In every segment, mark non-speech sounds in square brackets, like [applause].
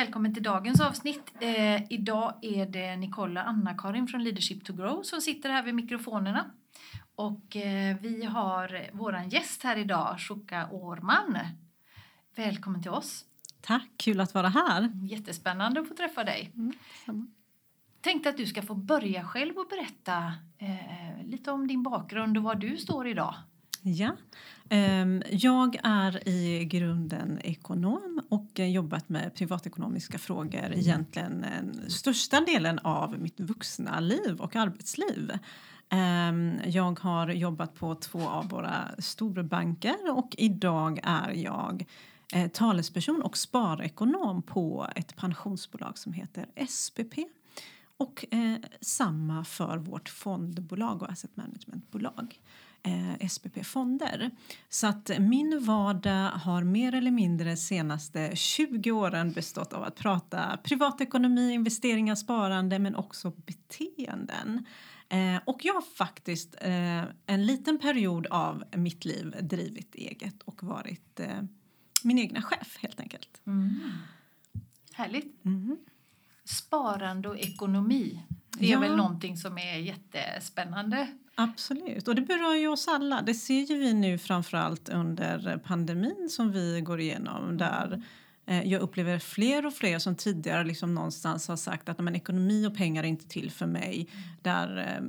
Välkommen till dagens avsnitt. Eh, idag är det Nicola Anna-Karin från Leadership to Grow som sitter här vid mikrofonerna. Och eh, vi har våran gäst här idag, Shuka Årman. Välkommen till oss. Tack, kul att vara här. Jättespännande att få träffa dig. Mm. Tänkte att du ska få börja själv och berätta eh, lite om din bakgrund och var du står idag. Ja. Ehm, Jag är i grunden ekonom och jobbat med privatekonomiska frågor egentligen den största delen av mitt vuxna liv och arbetsliv. Ehm, Jag har jobbat på två av våra storbanker och idag är jag eh, talesperson och sparekonom på ett pensionsbolag som heter SPP. Och eh, samma för vårt fondbolag och asset managementbolag eh, SPP Fonder. Så att min vardag har mer eller mindre senaste 20 åren bestått av att prata privatekonomi, investeringar, sparande men också beteenden. Eh, och jag har faktiskt eh, en liten period av mitt liv drivit eget och varit eh, min egna chef helt enkelt. Härligt. Mhm. Sparande och ekonomi. Det är Ja. väl någonting som är jättespännande. Absolut, och det berör ju oss alla. Det ser ju vi nu framförallt under pandemin som vi går igenom där eh, jag upplever fler och fler som tidigare liksom någonstans har sagt att men, ekonomi och pengar är inte till för mig. Där eh,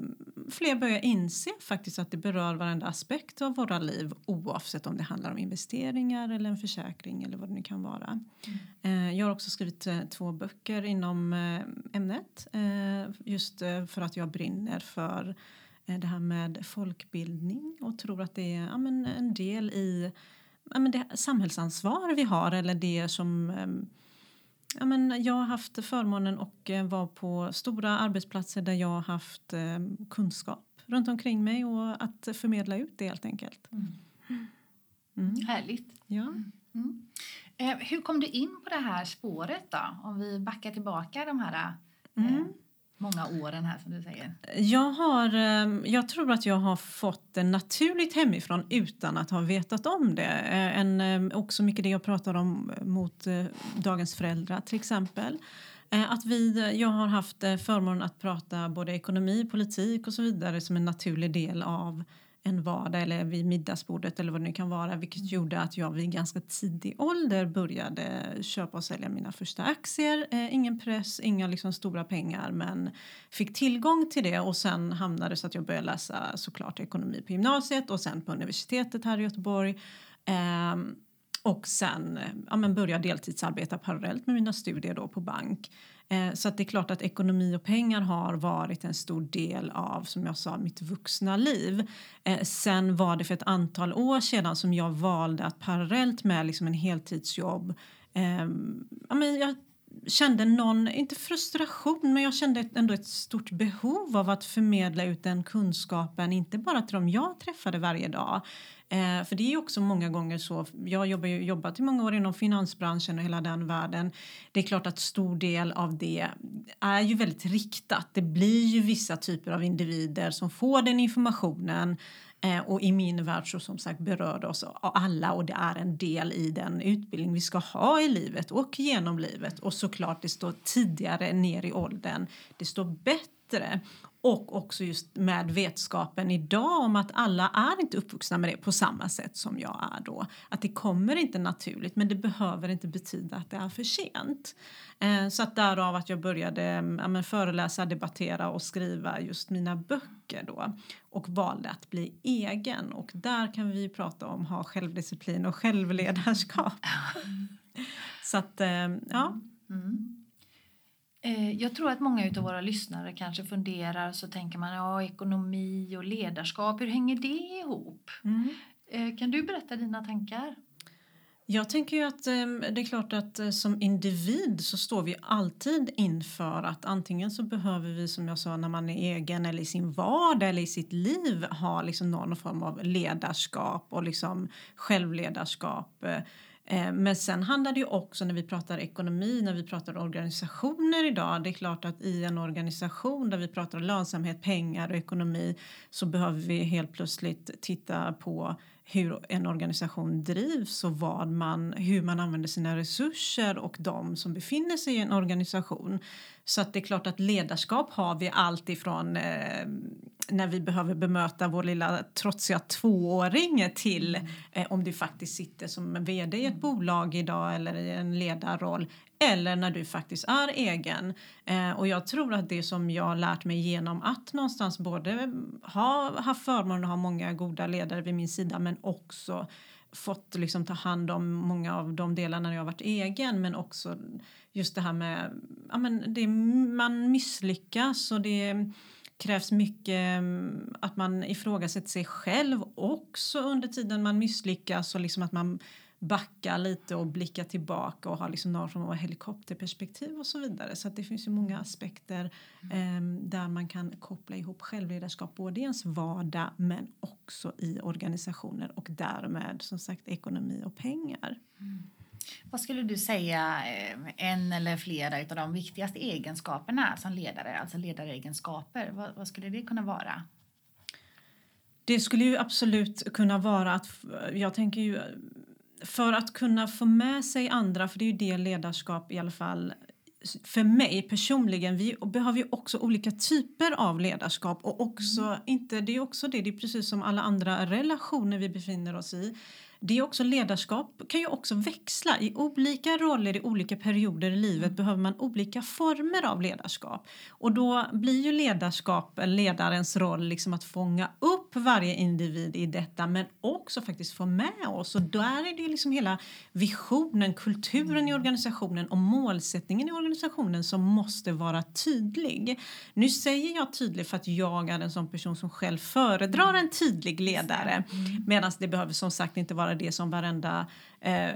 fler börjar inse faktiskt att det berör varenda aspekt av våra liv oavsett om det handlar om investeringar eller en försäkring eller vad det nu kan vara. Eh, jag har också skrivit eh, två böcker inom ämnet just för att jag brinner för det här med folkbildning och tror att det är ja, men en del i ja, men det samhällsansvar vi har eller det som ehm, Ja, men jag har haft förmånen och eh, var på stora arbetsplatser där jag har haft eh, kunskap runt omkring mig och att förmedla ut det helt enkelt. Mm. Härligt. Ja. Mm. Eh, hur kom du in på det här spåret då? Om vi backar tillbaka de här eh, Mm många åren här som du säger. Jag, har, ehm, jag tror att jag har fått det naturligt hemifrån utan att ha vetat om det. Eh, en, ehm, också mycket det jag pratar om eh, mot eh, dagens föräldrar till exempel. Att vi, jag har haft förmånen att prata både ekonomi, politik och så vidare som en naturlig del av en vardag eller vid middagsbordet eller vad det nu kan vara vilket gjorde att jag vid ganska tidig ålder började köpa och sälja mina första aktier. Eh, ingen press, inga liksom stora pengar men fick tillgång till det och sen hamnade så att jag började läsa såklart ekonomi på gymnasiet och sen på universitetet här i Göteborg. Ehm, och sen eh, ja, men började deltidsarbeta parallellt med mina studier då på bank. Eh, så att det är klart att ekonomi och pengar har varit en stor del av, som jag sa, mitt vuxna liv. Eh, sen var det för ett antal år sedan som jag valde att parallellt med liksom en heltidsjobb eh, ja, men jag kände någon, inte frustration, men jag kände ändå ett stort behov av att förmedla ut den kunskapen, inte bara till dem jag träffade varje dag. Eh, för det är också många gånger så, jag jobbar ju, jobbat i många år inom finansbranschen och hela den världen. Det är klart att stor del av det är ju väldigt riktat. Det blir ju vissa typer av individer som får den informationen Eh, och i min värld så som sagt berör det oss alla och det är en del i den utbildning vi ska ha i livet och genom livet. Och såklart det står tidigare ner i åldern, det står bättre. Och också just med vetskapen idag om att alla är inte uppvuxna med det på samma sätt som jag är då. Att det kommer inte naturligt men det behöver inte betyda att det är för sent. Eh, så att därav att jag började ja, föreläsa, debattera och skriva just mina böcker då. Och valde att bli egen och där kan vi prata om ha självdisciplin och självledarskap. [laughs] Så att, eh, ja. Mm. Eh, Jag tror att många av våra lyssnare kanske funderar så tänker man ja, ekonomi och ledarskap, hur hänger det ihop? Mm. Eh, Kan du berätta dina tankar? Jag tänker ju att eh, det är klart att eh, som individ så står vi alltid inför att antingen så behöver vi som jag sa när man är egen eller i sin vardag eller i sitt liv ha liksom någon form av ledarskap och liksom självledarskap. Eh, men sen handlar det ju också när vi pratar ekonomi, när vi pratar organisationer idag. Det är klart att i en organisation där vi pratar lönsamhet, pengar och ekonomi så behöver vi helt plötsligt titta på hur en organisation drivs och vad man, hur man använder sina resurser och de som befinner sig i en organisation. Så det är klart att ledarskap har vi allt ifrån eh, när vi behöver bemöta vår lilla trotsiga tvååring till eh, om du faktiskt sitter som vd i ett bolag idag eller i en ledarroll eller när du faktiskt är egen. Eh, och jag tror att det som jag har lärt mig genom att någonstans både ha haft förmånen att ha många goda ledare vid min sida men också fått liksom ta hand om många av de delarna när jag har varit egen men också just det här med ja, men det, man misslyckas och det krävs mycket mm, att man ifrågasätter sig själv också under tiden man misslyckas och liksom att man backa lite och blicka tillbaka och ha liksom någon form av helikopterperspektiv och så vidare. Så det finns ju många aspekter eh, där man kan koppla ihop självledarskap både i ens vardag men också i organisationer och därmed som sagt ekonomi och pengar. Mm. Vad skulle du säga eh, en eller flera av de viktigaste egenskaperna som ledare, alltså ledaregenskaper, vad, vad skulle det kunna vara? Det skulle ju absolut kunna vara att, jag tänker ju för att kunna få med sig andra, för det är ju det ledarskap i alla fall för mig personligen, vi behöver ju också olika typer av ledarskap och också, mm. inte, det är också det, det är precis som alla andra relationer vi befinner oss i det är också ledarskap kan ju också växla. I olika roller i olika perioder i livet mm. behöver man olika former av ledarskap. Och då blir ju ledarskap, ledarens roll liksom att fånga upp varje individ i detta men också faktiskt få med oss. Och där är det ju liksom hela visionen, kulturen i organisationen och målsättningen i organisationen som måste vara tydlig. Nu säger jag tydlig för att jag är en sån person som själv föredrar en tydlig ledare mm. medan det behöver som sagt inte vara det som varenda eh,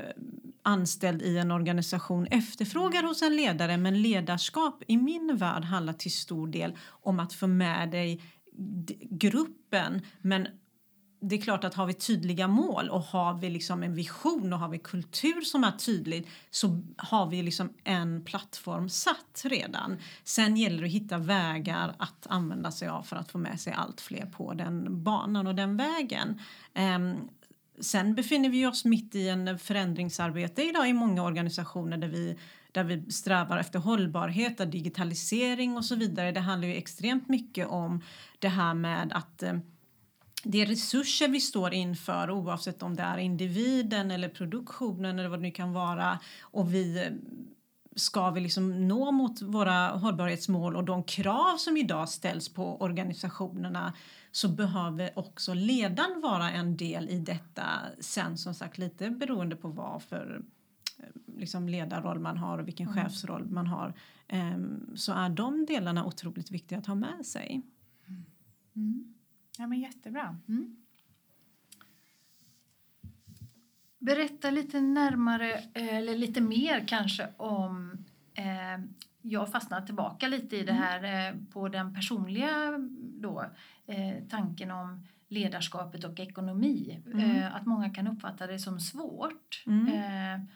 anställd i en organisation efterfrågar hos en ledare. Men ledarskap i min värld handlar till stor del om att få med dig gruppen men det är klart att har vi tydliga mål och har vi liksom en vision och har vi kultur som är tydlig så har vi liksom en plattform satt redan. Sen gäller det att hitta vägar att använda sig av för att få med sig allt fler på den banan och den vägen. Ehm, Sen befinner vi oss mitt i en förändringsarbete idag i många organisationer där vi, där vi strävar efter hållbarhet, digitalisering och så vidare. Det handlar ju extremt mycket om det här med att de det är resurser vi står inför oavsett om det är individen eller produktionen eller vad det nu kan vara och vi eh, ska vi liksom nå mot våra hållbarhetsmål och de krav som idag ställs på organisationerna så behöver också ledaren vara en del i detta. Sen som sagt lite beroende på vad för eh, liksom ledarroll man har och vilken mm. chefsroll man har um, så är de delarna otroligt viktiga att ha med sig. Mm. Ja men jättebra. Mm. Berätta lite närmare, eh, eller lite mer kanske om eh, jag fastnar tillbaka lite i det mm. här eh, på den personliga då, eh, tanken om ledarskapet och ekonomi. Mm. Eh, att många kan uppfatta det som svårt. Mm.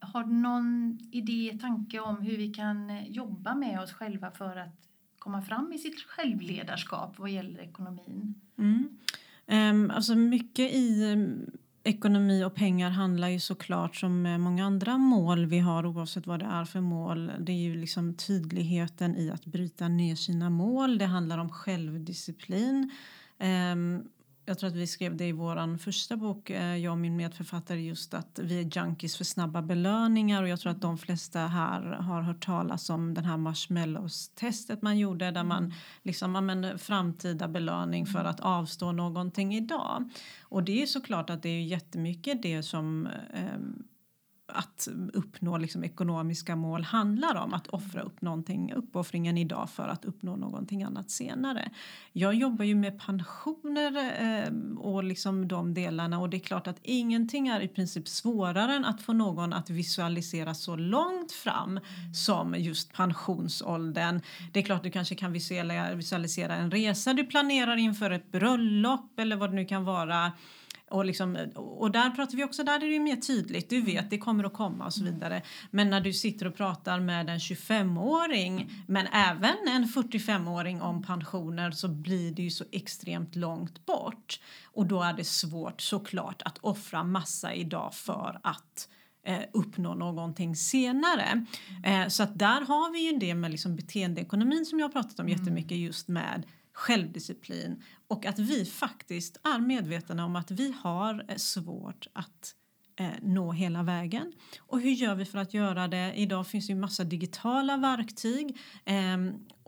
Har du någon idé, tanke om hur vi kan jobba med oss själva för att komma fram i sitt självledarskap vad gäller ekonomin? Mm. Um, alltså mycket i ekonomi och pengar handlar ju såklart som många andra mål vi har oavsett vad det är för mål. Det är ju liksom tydligheten i att bryta ner sina mål. Det handlar om självdisciplin. Um, jag tror att vi skrev det i vår första bok, eh, jag och min medförfattare, just att vi är junkies för snabba belöningar. Och jag tror att de flesta här har hört talas om den här marshmallows-testet man gjorde där man liksom använder framtida belöning för att avstå någonting idag. Och det är såklart att det är jättemycket det som eh, att uppnå liksom ekonomiska mål handlar om. Att offra upp någonting, uppoffringen idag för att uppnå någonting annat senare. Jag jobbar ju med pensioner eh, och liksom de delarna och det är klart att ingenting är i princip svårare än att få någon att visualisera så långt fram som just pensionsåldern. Det är klart du kanske kan visualisera en resa du planerar inför ett bröllop eller vad det nu kan vara och, liksom, och där pratar vi också, där är det mer tydligt, du vet det kommer att komma och så vidare. Men när du sitter och pratar med en 25-åring men även en 45-åring om pensioner så blir det ju så extremt långt bort. Och då är det svårt såklart att offra massa idag för att eh, uppnå någonting senare. Eh, så att där har vi ju det med liksom beteendeekonomin som jag har pratat om mm. jättemycket just med självdisciplin och att vi faktiskt är medvetna om att vi har eh, svårt att eh, nå hela vägen. Och hur gör vi för att göra det? Idag finns ju massa digitala verktyg eh,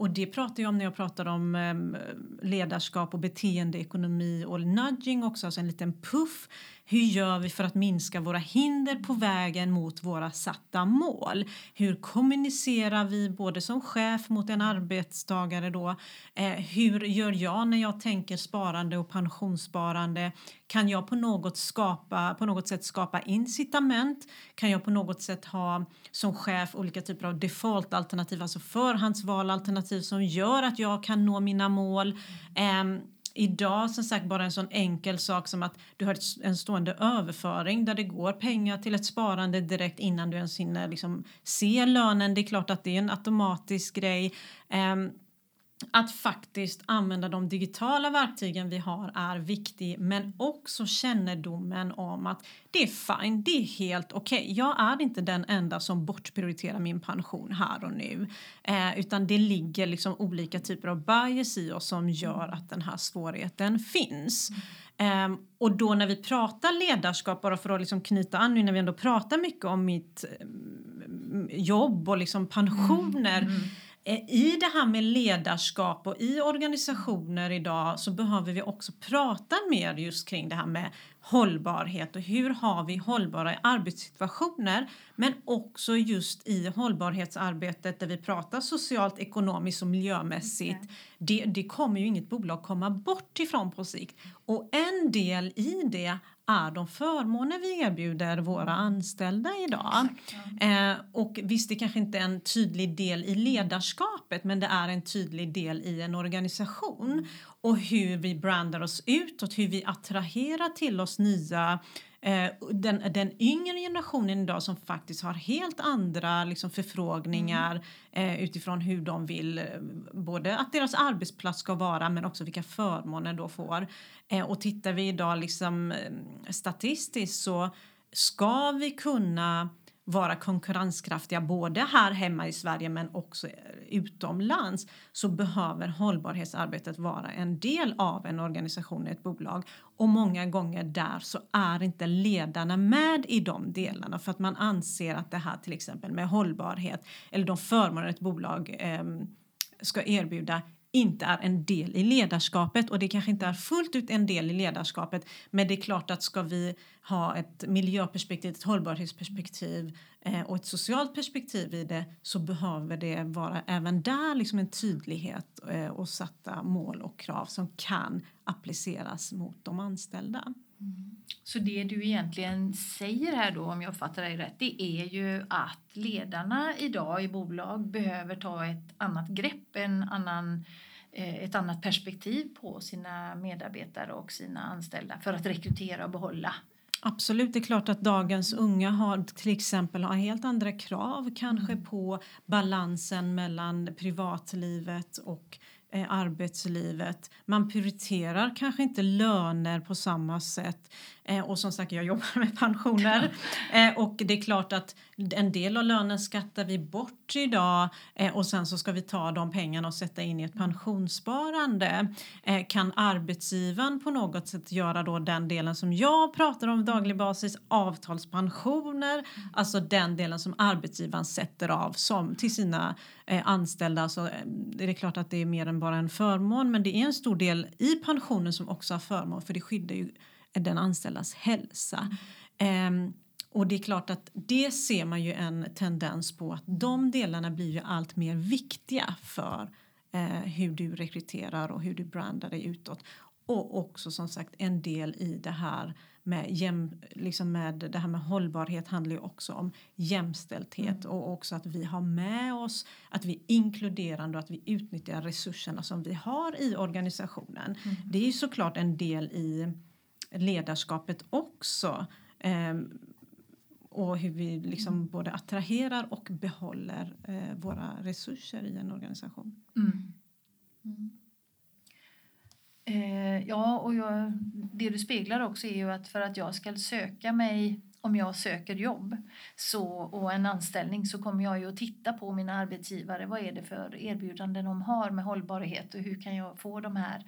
och det pratar jag om när jag pratar om ehm, ledarskap och beteendeekonomi och nudging också, alltså en liten puff hur gör vi för att minska våra hinder på vägen mot våra satta mål? Hur kommunicerar vi både som chef mot en arbetstagare då? Eh, hur gör jag när jag tänker sparande och pensionssparande? Kan jag på något, skapa, på något sätt skapa incitament? Kan jag på något sätt ha som chef olika typer av default-alternativ, alltså förhandsvalalternativ som gör att jag kan nå mina mål? Um, idag som sagt bara en sån enkel sak som att du har en stående överföring där det går pengar till ett sparande direkt innan du ens hinner liksom se lönen. Det är klart att det är en automatisk grej. Um, att faktiskt använda de digitala verktygen vi har är viktig men också kännedomen om att det är fine, det är helt okej. Okay. Jag är inte den enda som bortprioriterar min pension här och nu eh, utan det ligger liksom olika typer av bias i oss som gör att den här svårigheten finns. Um, och då när vi pratar ledarskap, bara för att liksom knyta an nu när vi ändå pratar mycket om mitt um, jobb och liksom pensioner mm, mm Eh, i det här med ledarskap och i organisationer idag så behöver vi också prata mer just kring det här med hållbarhet och hur har vi hållbara arbetssituationer men också just i hållbarhetsarbetet där vi pratar socialt, ekonomiskt och miljömässigt. Det, det kommer ju inget bolag komma bort ifrån på sikt. Och en del i det är de förmåner vi erbjuder våra anställda idag. Eh, och visst, det kanske inte är en tydlig del i ledarskapet men det är en tydlig del i en organisation och hur vi brandar oss utåt, hur vi attraherar till oss nya Eh, den, den yngre generationen idag som faktiskt har helt andra liksom, förfrågningar mm. eh, utifrån hur de vill eh, både att deras arbetsplats ska vara men också vilka förmåner de får. Eh, och tittar vi idag liksom, eh, statistiskt så ska vi kunna vara konkurrenskraftiga både här hemma i Sverige men också eh, utomlands så behöver hållbarhetsarbetet vara en del av en organisation, ett bolag. Och många gånger där så är inte ledarna med i de delarna för att man anser att det här till exempel med hållbarhet eller de förmåner ett bolag eh, ska erbjuda inte är en del i ledarskapet och det kanske inte är fullt ut en del i ledarskapet men det är klart att ska vi ha ett miljöperspektiv, ett hållbarhetsperspektiv eh, och ett socialt perspektiv i det så behöver det vara även där liksom en tydlighet eh, och satta mål och krav som kan appliceras mot de anställda. Mm. Så det du egentligen säger här då, om jag fattar dig rätt, det är ju att ledarna idag i bolag behöver ta ett annat grepp, en annan, eh, ett annat perspektiv på sina medarbetare och sina anställda för att rekrytera och behålla Absolut, det är klart att dagens unga har till exempel har helt andra krav kanske mm. på balansen mellan privatlivet och Eh, arbetslivet. Man prioriterar kanske inte löner på samma sätt. Eh, och som sagt, jag jobbar med pensioner. Eh, och det är klart att en del av lönen skattar vi bort idag eh, och sen så ska vi ta de pengarna och sätta in i ett pensionssparande. Kan arbetsgivaren på något sätt göra då den delen som jag pratar om daglig basis, avtalspensioner, alltså den delen som arbetsgivaren sätter av som till sina anställda. Så det är klart att det är mer än bara en förmån men det är en stor del i pensionen som också har förmån för det skyddar ju den anställdas hälsa. Mm. och det är klart att det ser man ju en tendens på att de delarna blir ju allt mer viktiga för eh, hur du rekryterar och hur du brandar dig utåt. Och också som sagt en del i det här med, jäm, liksom med det här med hållbarhet handlar ju också om jämställdhet mm. och också att vi har med oss, att vi är inkluderande och att vi utnyttjar resurserna som vi har i organisationen. Mm. Det är ju såklart en del i ledarskapet också. Eh, och hur vi liksom mm. både attraherar och behåller eh, våra resurser i en organisation. Mm. Mm. Eh, ja, och jag, det du speglar också är ju att för att jag ska söka mig om jag söker jobb så, och en anställning så kommer jag ju att titta på mina arbetsgivare. Vad är det för erbjudanden de har med hållbarhet och hur kan jag få de här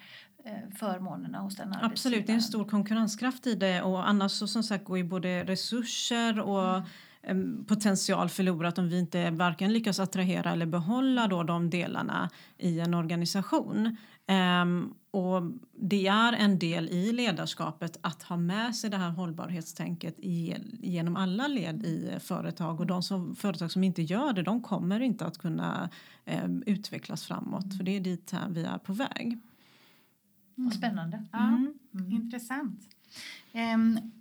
förmånerna hos den arbetsgivaren? Absolut, det är en stor konkurrenskraft i det och annars så som sagt går ju både resurser och mm potential förlorat om vi inte varken lyckas attrahera eller behålla då de delarna i en organisation. Um, och det är en del i ledarskapet att ha med sig det här hållbarhetstänket i, genom alla led i företag och de som, företag som inte gör det de kommer inte att kunna um, utvecklas framåt för det är dit vi är på väg. Mm. Spännande. Ja, mm. Intressant. Um,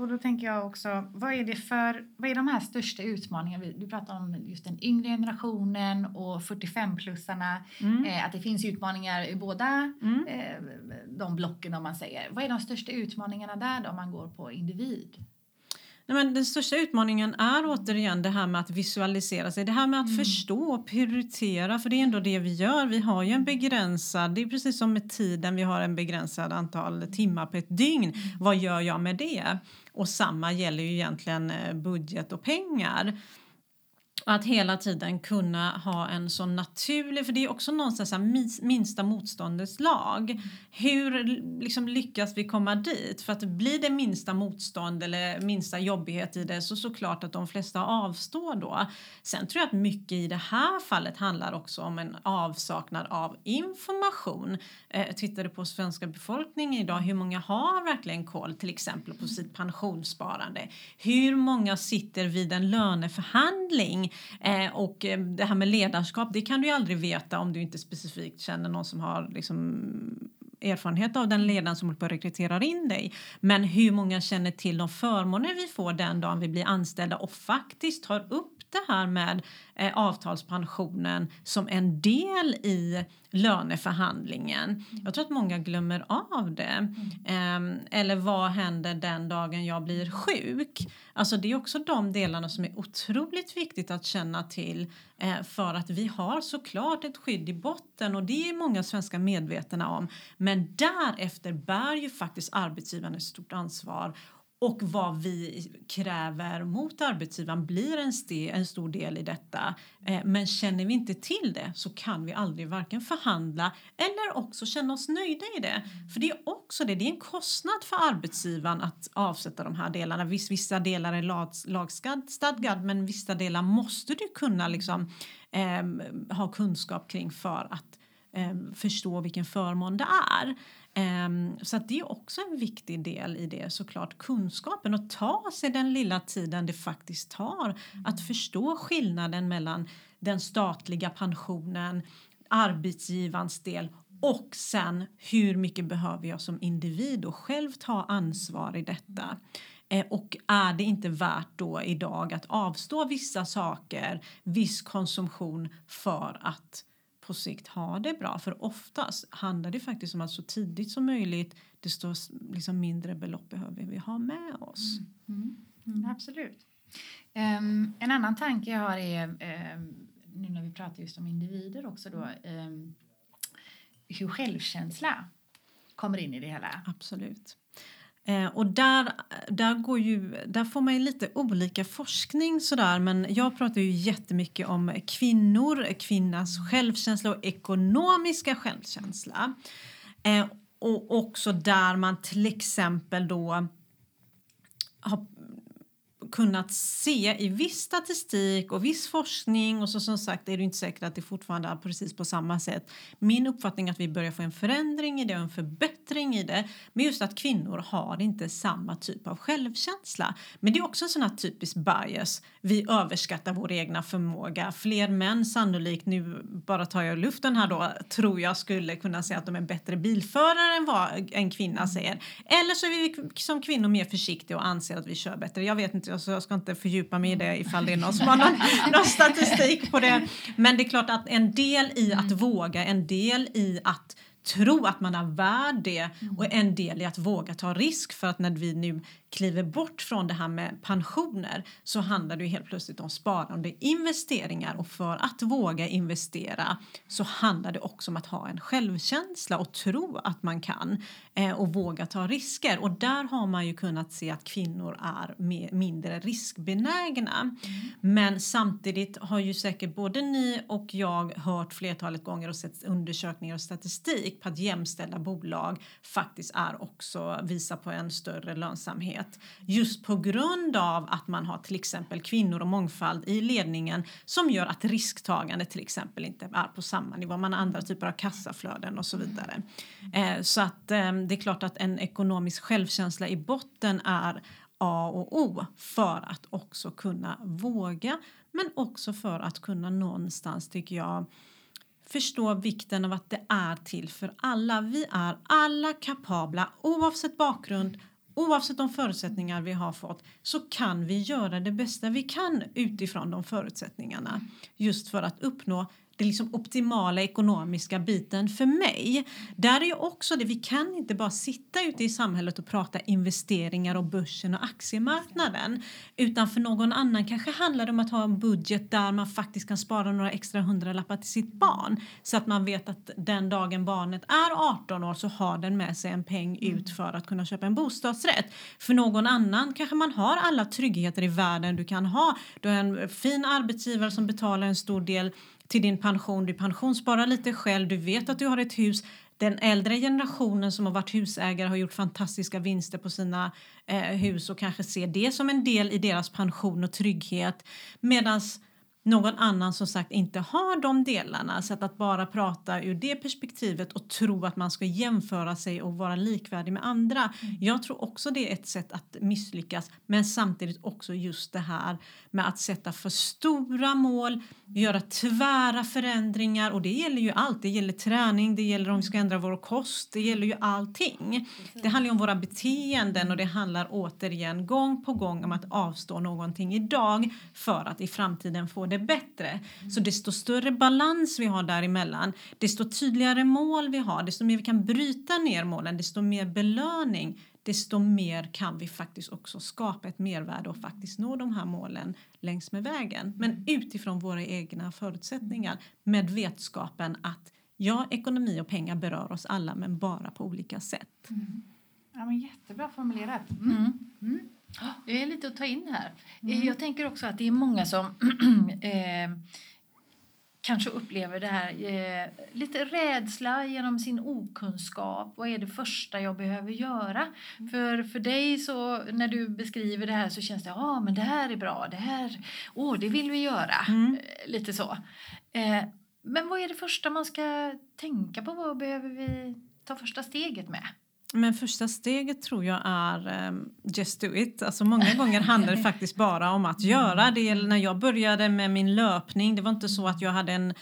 och då tänker jag också, vad är det för, vad är de här största utmaningarna? Du pratar om just den yngre generationen och 45-plussarna. Mm. Eh, att det finns utmaningar i båda mm. eh, de blocken om man säger. Vad är de största utmaningarna där då om man går på individ? Nej, men den största utmaningen är återigen det här med att visualisera sig. Det här med att mm. förstå och prioritera. För det är ändå det vi gör. Vi har ju en begränsad, det är precis som med tiden. Vi har en begränsad antal timmar på ett dygn. Mm. Vad gör jag med det? Och samma gäller ju egentligen eh, budget och pengar. Att hela tiden kunna ha en så naturlig, för det är också någonstans här minsta motståndets lag. Mm. Hur liksom lyckas vi komma dit? För att blir det minsta motstånd eller minsta jobbighet i det så såklart att de flesta avstår då. Sen tror jag att mycket i det här fallet handlar också om en avsaknad av information. Eh, tittade på svenska befolkningen idag, hur många har verkligen koll till exempel på sitt pensionssparande? Hur många sitter vid en löneförhandling Eh, och eh, det här med ledarskap, det kan du ju aldrig veta om du inte specifikt känner någon som har liksom erfarenhet av den ledaren som håller på att rekrytera in dig. Men hur många känner till de förmåner vi får den dagen vi blir anställda och faktiskt tar upp det här med eh, avtalspensionen som en del i löneförhandlingen. Mm. Jag tror att många glömmer av det. Mm. Eh, eller vad händer den dagen jag blir sjuk? Alltså det är också de delarna som är otroligt viktigt att känna till eh, för att vi har såklart ett skydd i botten och det är många svenskar medvetna om. Men därefter bär ju faktiskt arbetsgivaren ett stort ansvar och vad vi kräver mot arbetsgivaren blir en, ste, en stor del i detta. Eh, men känner vi inte till det så kan vi aldrig varken förhandla eller också känna oss nöjda i det. För det är också det, det är en kostnad för arbetsgivaren att avsätta de här delarna. Viss, vissa delar är lag, lagstadgad men vissa delar måste du kunna liksom, eh, ha kunskap kring för att eh, förstå vilken förmån det är. Um, så det är också en viktig del i det såklart, kunskapen och ta sig den lilla tiden det faktiskt tar mm. att förstå skillnaden mellan den statliga pensionen, arbetsgivarens del och sen hur mycket behöver jag som individ och själv ta ansvar i detta. Eh, och är det inte värt då idag att avstå vissa saker, viss konsumtion för att på sikt ha det bra. För oftast handlar det faktiskt om att så tidigt som möjligt desto liksom mindre belopp behöver vi ha med oss. Mm. Mm. Mm, absolut. Um, en annan tanke jag har är, um, nu när vi pratar just om individer också då, um, hur självkänsla kommer in i det hela. Absolut. Eh, och där, där, går ju, där får man ju lite olika forskning sådär men jag pratar ju jättemycket om kvinnor, kvinnans självkänsla och ekonomiska självkänsla. Eh, och också där man till exempel då har kunnat se i viss statistik och viss forskning och så som sagt är det inte säkert att det fortfarande är precis på samma sätt. Min uppfattning är att vi börjar få en förändring i det och en förbättring i det. Men just att kvinnor har inte samma typ av självkänsla. Men det är också en sån här typisk bias. Vi överskattar vår egna förmåga. Fler män sannolikt, nu bara tar jag luften här då, tror jag skulle kunna säga att de är bättre bilförare än vad en kvinna säger. Eller så är vi som kvinnor mer försiktiga och anser att vi kör bättre. Jag vet inte, så jag ska inte fördjupa mig i det ifall det är någon som har någon, [laughs] någon statistik på det. Men det är klart att en del i att mm. våga, en del i att tro att man är värd det och en del i att våga ta risk för att när vi nu kliver bort från det här med pensioner så handlar det ju helt plötsligt om sparande investeringar och för att våga investera så handlar det också om att ha en självkänsla och tro att man kan eh, och våga ta risker och där har man ju kunnat se att kvinnor är mer, mindre riskbenägna. Mm. Men samtidigt har ju säkert både ni och jag hört flertalet gånger och sett undersökningar och statistik på att jämställda bolag faktiskt är också visar på en större lönsamhet just på grund av att man har till exempel kvinnor och mångfald i ledningen som gör att risktagande till exempel inte är på samma nivå. Man har andra typer av kassaflöden och så vidare. Eh, så att eh, det är klart att en ekonomisk självkänsla i botten är A och O för att också kunna våga men också för att kunna någonstans tycker jag förstå vikten av att det är till för alla. Vi är alla kapabla oavsett bakgrund, Oavsett de förutsättningar vi har fått så kan vi göra det bästa vi kan utifrån de förutsättningarna just för att uppnå den liksom optimala ekonomiska biten för mig. Där är också det, vi kan inte bara sitta ute i samhället och prata investeringar och börsen och aktiemarknaden. Utan för någon annan kanske handlar det om att ha en budget där man faktiskt kan spara några extra hundralappar till sitt barn. Så att man vet att den dagen barnet är 18 år så har den med sig en peng ut mm. för att kunna köpa en bostadsrätt. För någon annan kanske man har alla tryggheter i världen du kan ha. Du har en fin arbetsgivare som betalar en stor del till din pension. Du pensionssparar lite själv, du vet att du har ett hus. Den äldre generationen som har varit husägare har gjort fantastiska vinster på sina eh, hus och kanske ser det som en del i deras pension och trygghet. Medan någon annan som sagt inte har de delarna. Så att, bara prata ur det perspektivet och tro att man ska jämföra sig och vara likvärdig med andra. Mm. Jag tror också det är ett sätt att misslyckas men samtidigt också just det här med att sätta för stora mål, göra tvära förändringar och det gäller ju allt. Det gäller träning, det gäller om vi ska ändra vår kost, det gäller ju allting. Det handlar ju om våra beteenden och det handlar återigen gång på gång om att avstå någonting idag för att i framtiden få det bättre. Så desto större balans vi har däremellan, desto tydligare mål vi har, desto mer vi kan bryta ner målen, desto mer belöning, desto mer kan vi faktiskt också skapa ett mervärde och faktiskt nå de här målen längs med vägen. Men utifrån våra egna förutsättningar med vetskapen att ja, ekonomi och pengar berör oss alla men bara på olika sätt. Mm. Ja, men jättebra formulerat. Mm. Mm. Det är lite att ta in här. Mm. Jag tänker också att det är många som [clears throat] eh, kanske upplever det här eh, lite rädsla genom sin okunskap. Vad är det första jag behöver göra? Mm. För, för dig så när du beskriver det här så känns det ja ah, men det här är bra, det här, oh, det vill vi göra. Mm. Eh, lite så. Eh, men vad är det första man ska tänka på? Vad behöver vi ta första steget med? Men första steget tror jag är um, just do it. Alltså många gånger handlar det faktiskt bara om att göra det. När jag började med min löpning, det var inte så att jag hade en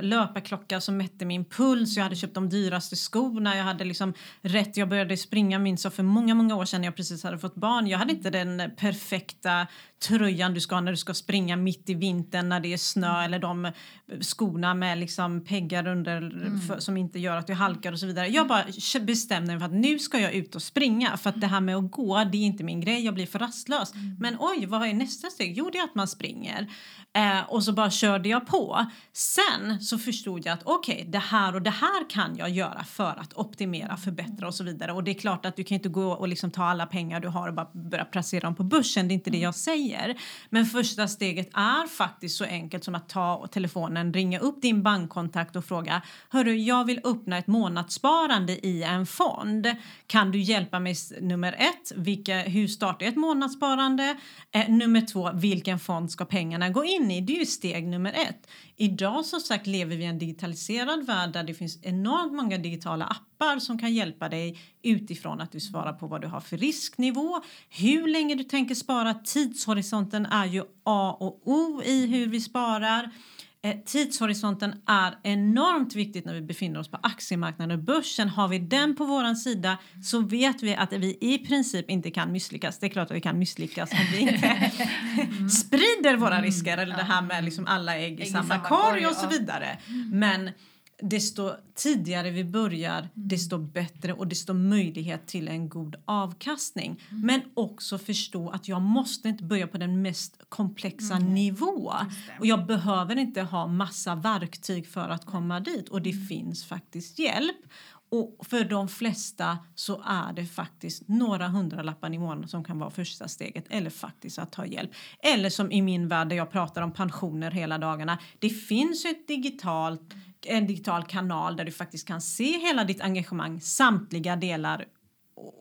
löparklocka som mätte min puls. Jag hade köpt de dyraste skorna. Jag hade liksom rätt. Jag började springa minst för många, många år sedan när jag precis hade fått barn. Jag hade inte den perfekta tröjan du ska ha när du ska springa mitt i vintern när det är snö eller de skorna med liksom peggar under mm. för, som inte gör att du halkar och så vidare. Jag bara bestämde mig för att nu ska jag ut och springa för att det här med att gå det är inte min grej. Jag blir för rastlös. Mm. Men oj, vad är nästa steg? Jo, det är att man springer. Eh, och så bara körde jag på. Sen så förstod jag att okej, okay, det här och det här kan jag göra för att optimera, förbättra och så vidare. Och det är klart att du kan inte gå och liksom ta alla pengar du har och bara börja placera dem på börsen. Det är inte det jag säger. Men första steget är faktiskt så enkelt som att ta telefonen, ringa upp din bankkontakt och fråga Hörru, jag vill öppna ett månadssparande i en fond. Kan du hjälpa mig nummer ett, vilka, hur startar jag ett månadssparande? Eh, nummer två, vilken fond ska pengarna gå in i, det är ju steg nummer ett. Idag som sagt lever vi i en digitaliserad värld där det finns enormt många digitala appar som kan hjälpa dig utifrån att du svarar på vad du har för risknivå, hur länge du tänker spara. Tidshorisonten är ju A och O i hur vi sparar. Eh, tidshorisonten är enormt viktigt när vi befinner oss på aktiemarknaden och börsen. Har vi den på våran sida så vet vi att vi i princip inte kan misslyckas. Det är klart att vi kan misslyckas om vi inte [laughs] mm. sprider våra mm. risker eller det här med liksom alla ägg i samma, samma korg och så vidare. Men desto tidigare vi börjar, Mm. desto bättre och desto möjlighet till en god avkastning. Mm. Men också förstå att jag måste inte börja på den mest komplexa Mm. nivå. Och jag behöver inte ha massa verktyg för att komma dit och Mm. det finns faktiskt hjälp. Och för de flesta så är det faktiskt några hundralappar i månaden som kan vara första steget eller faktiskt att ta hjälp. Eller som i min värld där jag pratar om pensioner hela dagarna. Det finns ett digitalt, en digital kanal där du faktiskt kan se hela ditt engagemang, samtliga delar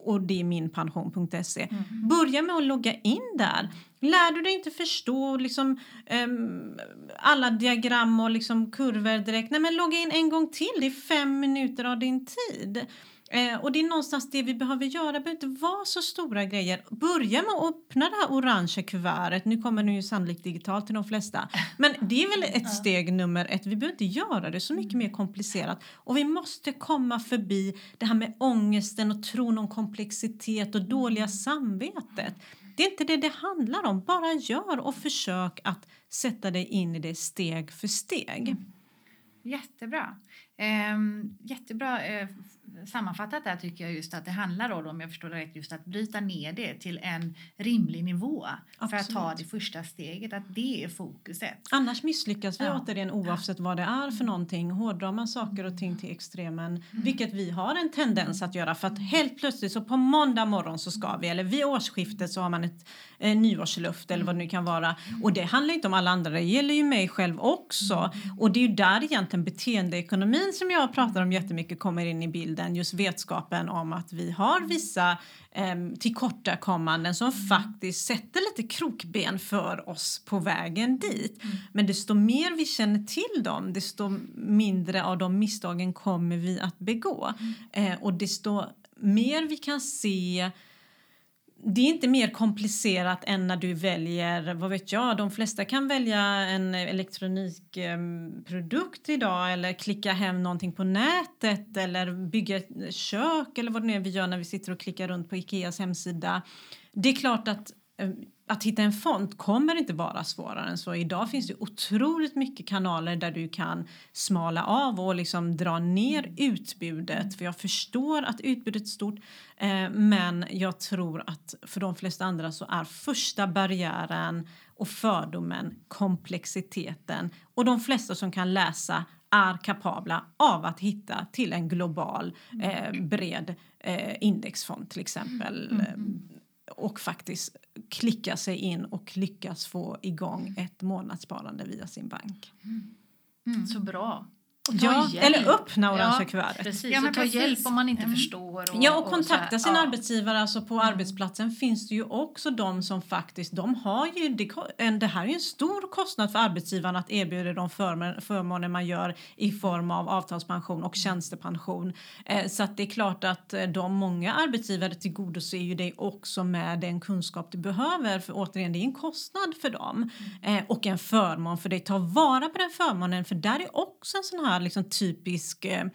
och det är minpension.se. Börja med att logga in där. Lär du dig inte förstå liksom, ehm, alla diagram och liksom kurvor direkt, nej men logga in en gång till. Det är fem minuter av din tid. Eh, och det är någonstans det vi behöver göra. Det behöver inte vara så stora grejer. Börja med att öppna det här orangea kuvertet. Nu kommer det ju sannolikt digitalt till de flesta. Men det är väl ett steg nummer ett. Vi behöver inte göra det så mycket mer komplicerat. Och vi måste komma förbi det här med ångesten och tron om komplexitet och dåliga samvetet. Det är inte det det handlar om. Bara gör och försök att sätta dig in i det steg för steg. Jättebra. Ehm, jättebra eh, f- sammanfattat där tycker jag just att det handlar om, om jag förstår det rätt, just att bryta ner det till en rimlig nivå för att ta Absolut. det första steget, att det är fokuset. Annars misslyckas vi Ja. återigen oavsett vad det är för någonting. Hårdrar man saker och ting till extremen, vilket vi har en tendens att göra. För att helt plötsligt så på måndag morgon så ska vi, eller vid årsskiftet så har man ett eh, nyårsluft eller vad det nu kan vara. Och det handlar inte om alla andra, det gäller ju mig själv också. Och det är ju där egentligen beteendeekonomin som jag pratar om jättemycket kommer in i bilden. Just vetskapen om att vi har vissa eh, tillkortakommanden som faktiskt sätter lite krokben för oss på vägen dit. Men desto mer vi känner till dem, desto mindre av de misstagen kommer vi att begå. Eh, och desto mer vi kan se det är inte mer komplicerat än när du väljer, vad vet jag, de flesta kan välja en elektronikprodukt ehm, idag eller klicka hem någonting på nätet eller bygga ett kök eller vad det nu är vi gör när vi sitter och klickar runt på Ikeas hemsida. Det är klart att ehm, att hitta en fond kommer inte vara svårare än så. Idag finns det otroligt mycket kanaler där du kan smala av och liksom dra ner utbudet. För jag förstår att utbudet är stort eh, men jag tror att för de flesta andra så är första barriären och fördomen komplexiteten. Och de flesta som kan läsa är kapabla av att hitta till en global eh, bred eh, indexfond till exempel. Mm. Och faktiskt klicka sig in och lyckas få igång ett månadssparande via sin bank. Mm. Mm. Så bra. Och Ja, hjälp. eller öppna orangea ja, kuvertet. Precis, Ja, men och ta precis. hjälp om man inte Mm. förstår. Och, Ja, och kontakta här. sin Ja. arbetsgivare. Alltså på arbetsplatsen finns det ju också de som faktiskt, de har ju, det, en, det här är ju en stor kostnad för arbetsgivaren att erbjuda de förmåner, förmåner man gör i form av avtalspension och tjänstepension. Eh, så att det är klart att eh, de många arbetsgivare tillgodoser ju dig också med den kunskap du behöver. För återigen, det är en kostnad för dem eh, och en förmån för dig. Ta vara på den förmånen för där är också en sån här liksom typisk eh,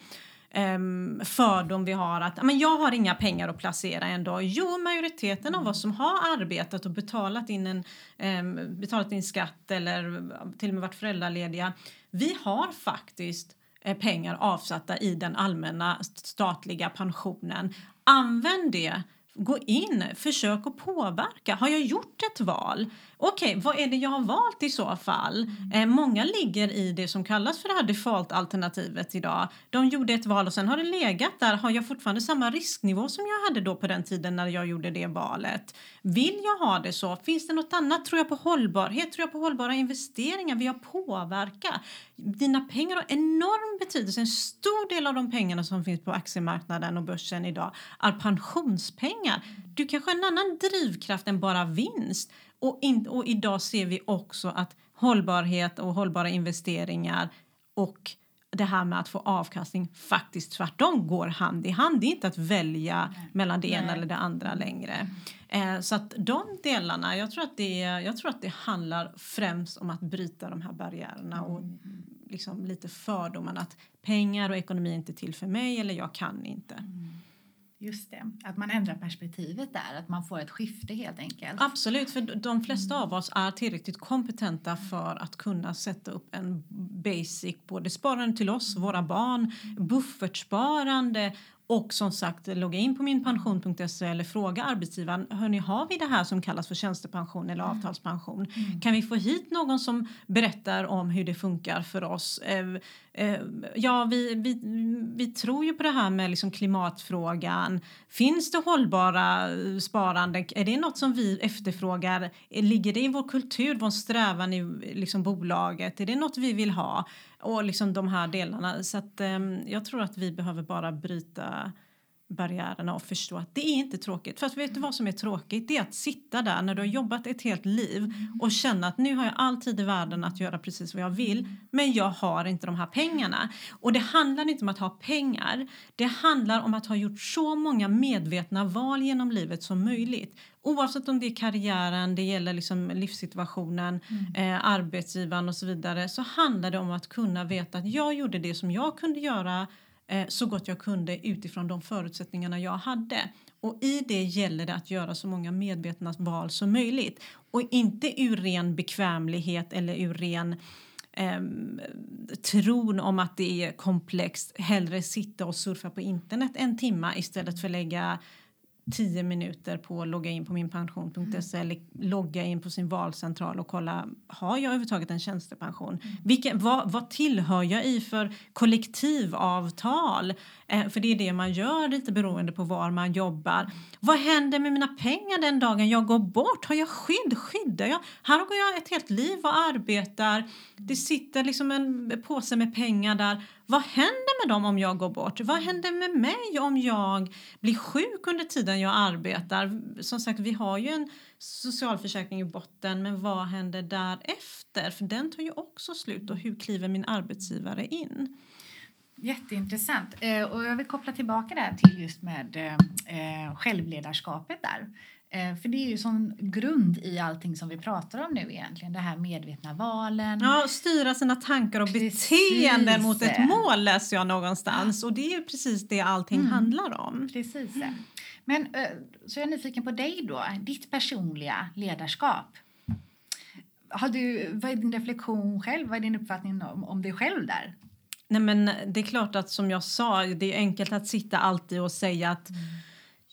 ehm, fördom vi har att men jag har inga pengar att placera ändå. Jo, majoriteten av oss som har arbetat och betalat in, en, ehm, betalat in skatt eller till och med varit föräldralediga, vi har faktiskt eh, pengar avsatta i den allmänna statliga pensionen. Använd det. Gå in, försök att påverka. Har jag gjort ett val? Okej, vad är det jag har valt i så fall? Eh, många ligger i det som kallas för det här default-alternativet idag. De gjorde ett val och sen har det legat där. Har jag fortfarande samma risknivå som jag hade då på den tiden när jag gjorde det valet? Vill jag ha det så? Finns det något annat? Tror jag på hållbarhet? Tror jag på hållbara investeringar? Vill jag påverka? Dina pengar har enorm betydelse. En stor del av de pengarna som finns på aktiemarknaden och börsen idag är pensionspengar. Du kanske har en annan drivkraft än bara vinst. Och, in, och idag ser vi också att hållbarhet och hållbara investeringar och det här med att få avkastning faktiskt tvärtom går hand i hand. Det är inte att välja mellan det ena Nej. eller det andra längre. Eh, så att de delarna, jag tror, att det, jag tror att det handlar främst om att bryta de här barriärerna och liksom lite fördomarna att pengar och ekonomi är inte till för mig eller jag kan inte. Just det, att man ändrar perspektivet där, att man får ett skifte helt enkelt. Absolut, för de flesta av oss är tillräckligt kompetenta för att kunna sätta upp en basic, både sparande till oss, våra barn, buffertsparande och som sagt logga in på minpension.se eller fråga arbetsgivaren, hörni har vi det här som kallas för tjänstepension eller Mm. avtalspension? Kan vi få hit någon som berättar om hur det funkar för oss? Eh, eh, ja, vi, vi, vi tror ju på det här med liksom klimatfrågan. Finns det hållbara eh, sparande? Är det något som vi efterfrågar? Ligger det i vår kultur, vår strävan i liksom bolaget? Är det något vi vill ha? Och liksom de här delarna. Så att, eh, jag tror att vi behöver bara bryta barriärerna och förstå att det är inte tråkigt. För att vet du vad som är tråkigt? Det är att sitta där när du har jobbat ett helt liv och känna att nu har jag all tid i världen att göra precis vad jag vill men jag har inte de här pengarna. Och det handlar inte om att ha pengar. Det handlar om att ha gjort så många medvetna val genom livet som möjligt. Oavsett om det är karriären, det gäller liksom livssituationen, eh, arbetsgivaren och så vidare så handlar det om att kunna veta att jag gjorde det som jag kunde göra Eh, så gott jag kunde utifrån de förutsättningarna jag hade. Och i det gäller det att göra så många medvetna val som möjligt. Och inte ur ren bekvämlighet eller ur ren eh, tron om att det är komplext. Hellre sitta och surfa på internet en timme istället för att lägga 10 minuter på att logga in på minpension.se eller logga in på sin valcentral och kolla har jag överhuvudtaget en tjänstepension? Vilken, vad, vad tillhör jag i för kollektivavtal? Eh, för det är det man gör lite beroende på var man jobbar. Vad händer med mina pengar den dagen jag går bort? Har jag skydd? Skyddar jag? Här går jag ett helt liv och arbetar. Det sitter liksom en påse med pengar där. Vad händer med dem om jag går bort? Vad händer med mig om jag blir sjuk under tiden jag arbetar? Som sagt, vi har ju en socialförsäkring i botten, men vad händer därefter? För den tar ju också slut och hur kliver min arbetsgivare in? Jätteintressant. Eh, och jag vill koppla tillbaka där till just med eh, eh, självledarskapet där. Eh, för det är ju sån grund i allting som vi pratar om nu egentligen. Det här medvetna valen. Ja, styra sina tankar och Precis. beteenden mot ett mål läser jag någonstans. Och det är ju precis det allting Mm. handlar om. Precis. det. Men eh, så jag är nyfiken på dig då, ditt personliga ledarskap. Har du, vad är din reflektion själv? Vad är din uppfattning om, om dig själv där? Nej, men det är klart att som jag sa, det är enkelt att sitta alltid och säga att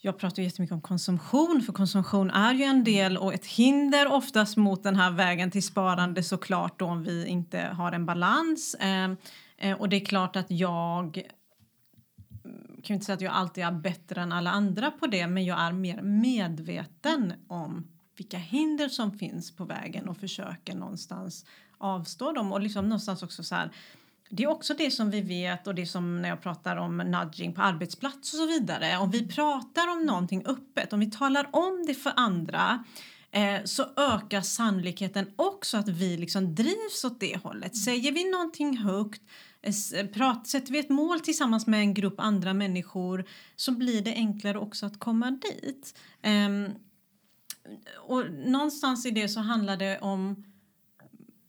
jag pratar jättemycket om konsumtion, för konsumtion är ju en del och ett hinder oftast mot den här vägen till sparande såklart då om vi inte har en balans. Eh, eh, och det är klart att jag kan inte säga att jag alltid är bättre än alla andra på det, men jag är mer medveten om vilka hinder som finns på vägen och försöker någonstans avstå dem och liksom någonstans också så här det är också det som vi vet och det som när jag pratar om nudging på arbetsplats och så vidare. Om vi pratar om någonting öppet, om vi talar om det för andra eh, så ökar sannolikheten också att vi liksom drivs åt det hållet. Säger vi någonting högt, eh, s- prat, sätter vi ett mål tillsammans med en grupp andra människor så blir det enklare också att komma dit. Ehm, och någonstans i det så handlar det om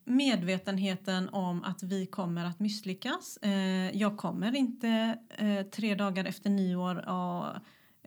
medvetenheten om att vi kommer att misslyckas. Eh, jag kommer inte eh, tre dagar efter nyår och,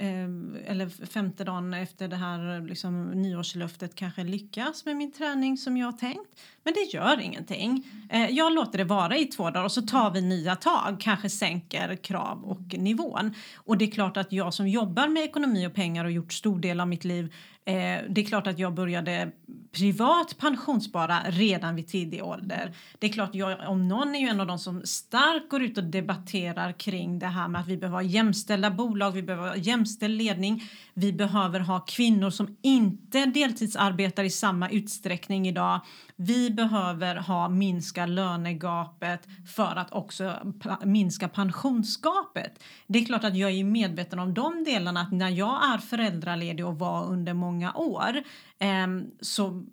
eh, eller femte dagen efter det här liksom, nyårslöftet kanske lyckas med min träning som jag har tänkt. Men det gör ingenting. Eh, jag låter det vara i två dagar och så tar vi nya tag, kanske sänker krav och nivån. Och det är klart att jag som jobbar med ekonomi och pengar och gjort stor del av mitt liv eh, det är klart att jag började privat pensionsspara redan vid tidig ålder. Det är klart, jag om någon är ju en av de som starkt går ut och debatterar kring det här med att vi behöver ha jämställda bolag, vi behöver ha jämställd ledning. Vi behöver ha kvinnor som inte deltidsarbetar i samma utsträckning idag. Vi behöver ha minska lönegapet för att också minska pensionsgapet. Det är klart att jag är medveten om de delarna att när jag är föräldraledig och var under många år eh, så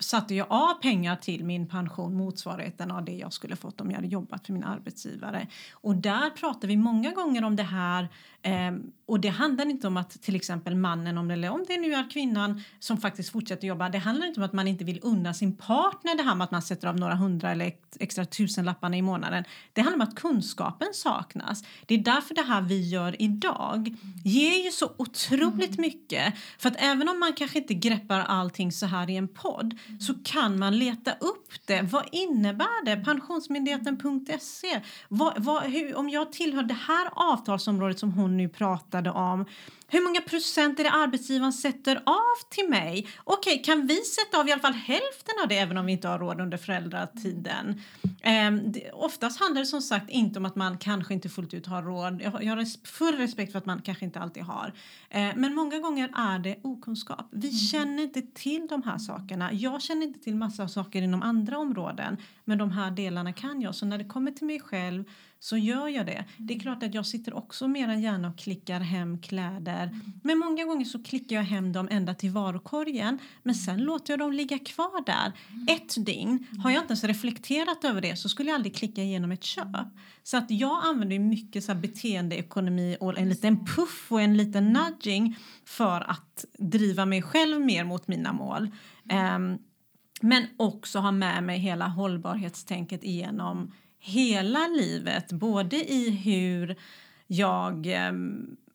satte jag av pengar till min pension motsvarigheten av det jag skulle fått om jag hade jobbat för min arbetsgivare. Och där pratar vi många gånger om det här eh, och det handlar inte om att till exempel mannen, om det, eller om det nu är kvinnan som faktiskt fortsätter jobba, det handlar inte om att man inte vill unna sin partner det här med att man sätter av några hundra eller ex- extra tusenlapparna i månaden. Det handlar om att kunskapen saknas. Det är därför det här vi gör idag ger ju så otroligt mycket. För att även om man kanske inte greppar allting så här i en podd så kan man leta upp det. Vad innebär det? Pensionsmyndigheten.se. Vad, vad, hur, om jag tillhör det här avtalsområdet som hon nu pratade om hur många procent är det arbetsgivaren sätter av till mig? Okej, okay, kan vi sätta av i alla fall hälften av det även om vi inte har råd under föräldratiden? Um, det, oftast handlar det som sagt inte om att man kanske inte fullt ut har råd. Jag, jag har full respekt för att man kanske inte alltid har. Uh, men många gånger är det okunskap. Vi mm. känner inte till de här sakerna. Jag känner inte till massa saker inom andra områden. Men de här delarna kan jag. Så när det kommer till mig själv så gör jag det. Det är klart att jag sitter också mer än gärna och klickar hem kläder. Men många gånger så klickar jag hem dem ända till varukorgen. Men sen låter jag dem ligga kvar där. Ett dygn. Har jag inte ens reflekterat över det så skulle jag aldrig klicka igenom ett köp. Så att jag använder mycket så beteendeekonomi och en liten puff och en liten nudging för att driva mig själv mer mot mina mål. Um, men också ha med mig hela hållbarhetstänket igenom hela livet, både i hur jag eh,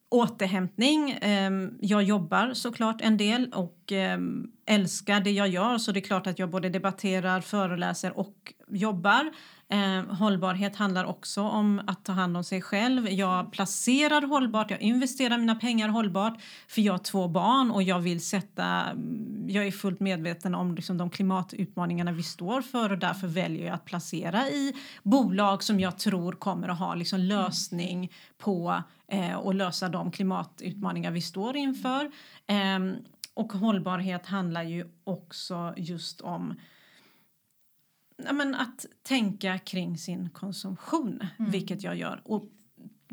återhämtning. Ehm, jag jobbar såklart en del och ehm, älskar det jag gör så det är klart att jag både debatterar, föreläser och jobbar. Eh, hållbarhet handlar också om att ta hand om sig själv. Jag placerar hållbart, jag investerar mina pengar hållbart för jag har två barn och jag vill sätta... Mm, jag är fullt medveten om liksom de klimatutmaningarna vi står för och därför väljer jag att placera i bolag som jag tror kommer att ha liksom lösning på eh, och lösa de klimatutmaningar vi står inför. Eh, och hållbarhet handlar ju också just om ja, men att tänka kring sin konsumtion, mm. vilket jag gör. Och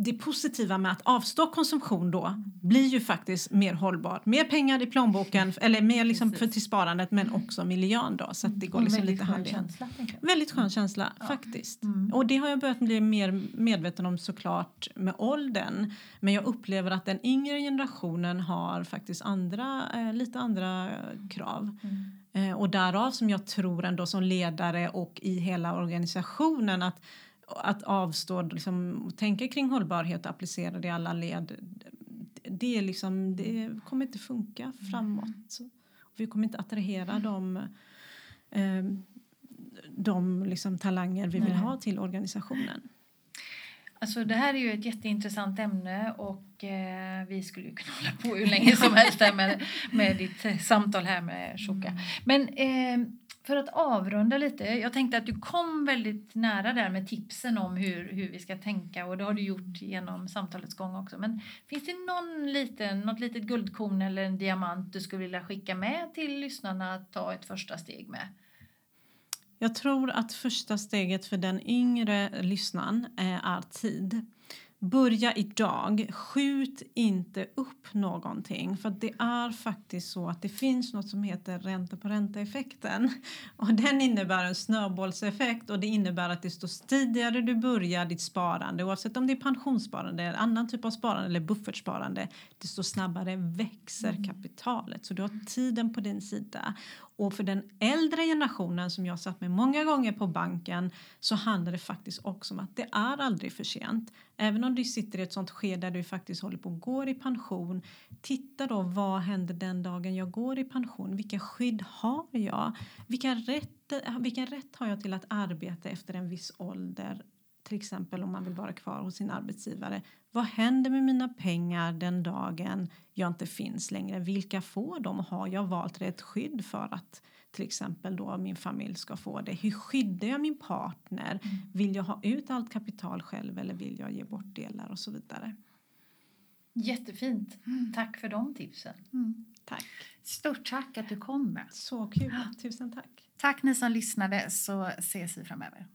det positiva med att avstå konsumtion då blir ju faktiskt mer hållbart. Mer pengar i plånboken, eller mer liksom för till sparandet men också miljön då. Så det går liksom lite hand i hand. Väldigt skön känsla ja. faktiskt. Mm. Och det har jag börjat bli mer medveten om såklart med åldern. Men jag upplever att den yngre generationen har faktiskt andra, eh, lite andra krav. Mm. Eh, och därav som jag tror ändå som ledare och i hela organisationen att, att avstå liksom, och tänka kring hållbarhet och applicera det i alla led. Det, är liksom, det kommer inte funka framåt. Vi kommer inte attrahera de, eh, de liksom talanger vi vill ha till organisationen. Alltså det här är ju ett jätteintressant ämne och eh, vi skulle ju kunna [laughs] hålla på hur länge som helst med, med ditt samtal här med Shoka. Mm. Men eh, för att avrunda lite, jag tänkte att du kom väldigt nära där med tipsen om hur, hur vi ska tänka och det har du gjort genom samtalets gång också. Men finns det någon liten, något litet guldkorn eller en diamant du skulle vilja skicka med till lyssnarna att ta ett första steg med? Jag tror att första steget för den yngre lyssnaren är tid. Börja idag. Skjut inte upp någonting. För det är faktiskt så att det finns något som heter ränta på ränta-effekten. [laughs] Och den innebär en snöbollseffekt och det innebär att desto tidigare du börjar ditt sparande, oavsett om det är pensionssparande, eller annan typ av sparande eller buffertsparande, desto snabbare växer mm. kapitalet. Så du har tiden på din sida. Och för den äldre generationen som jag satt med många gånger på banken så handlar det faktiskt också om att det är aldrig för sent. Även om du sitter i ett sånt skede där du faktiskt håller på att gå i pension. Titta då, vad händer den dagen jag går i pension? Vilka skydd har jag? Vilka rätt, vilken rätt har jag till att arbeta efter en viss ålder? Till exempel om man vill vara kvar hos sin arbetsgivare. Vad händer med mina pengar den dagen jag inte finns längre? Vilka får de? Har jag valt rätt skydd för att till exempel då min familj ska få det? Hur skyddar jag min partner? Mm. Vill jag ha ut allt kapital själv eller vill jag ge bort delar och så vidare? Jättefint. Mm. Tack för de tipsen. Mm. Tack. Stort tack att du kom. Så kul. Tusen tack. Tack ni som lyssnade så ses vi framöver.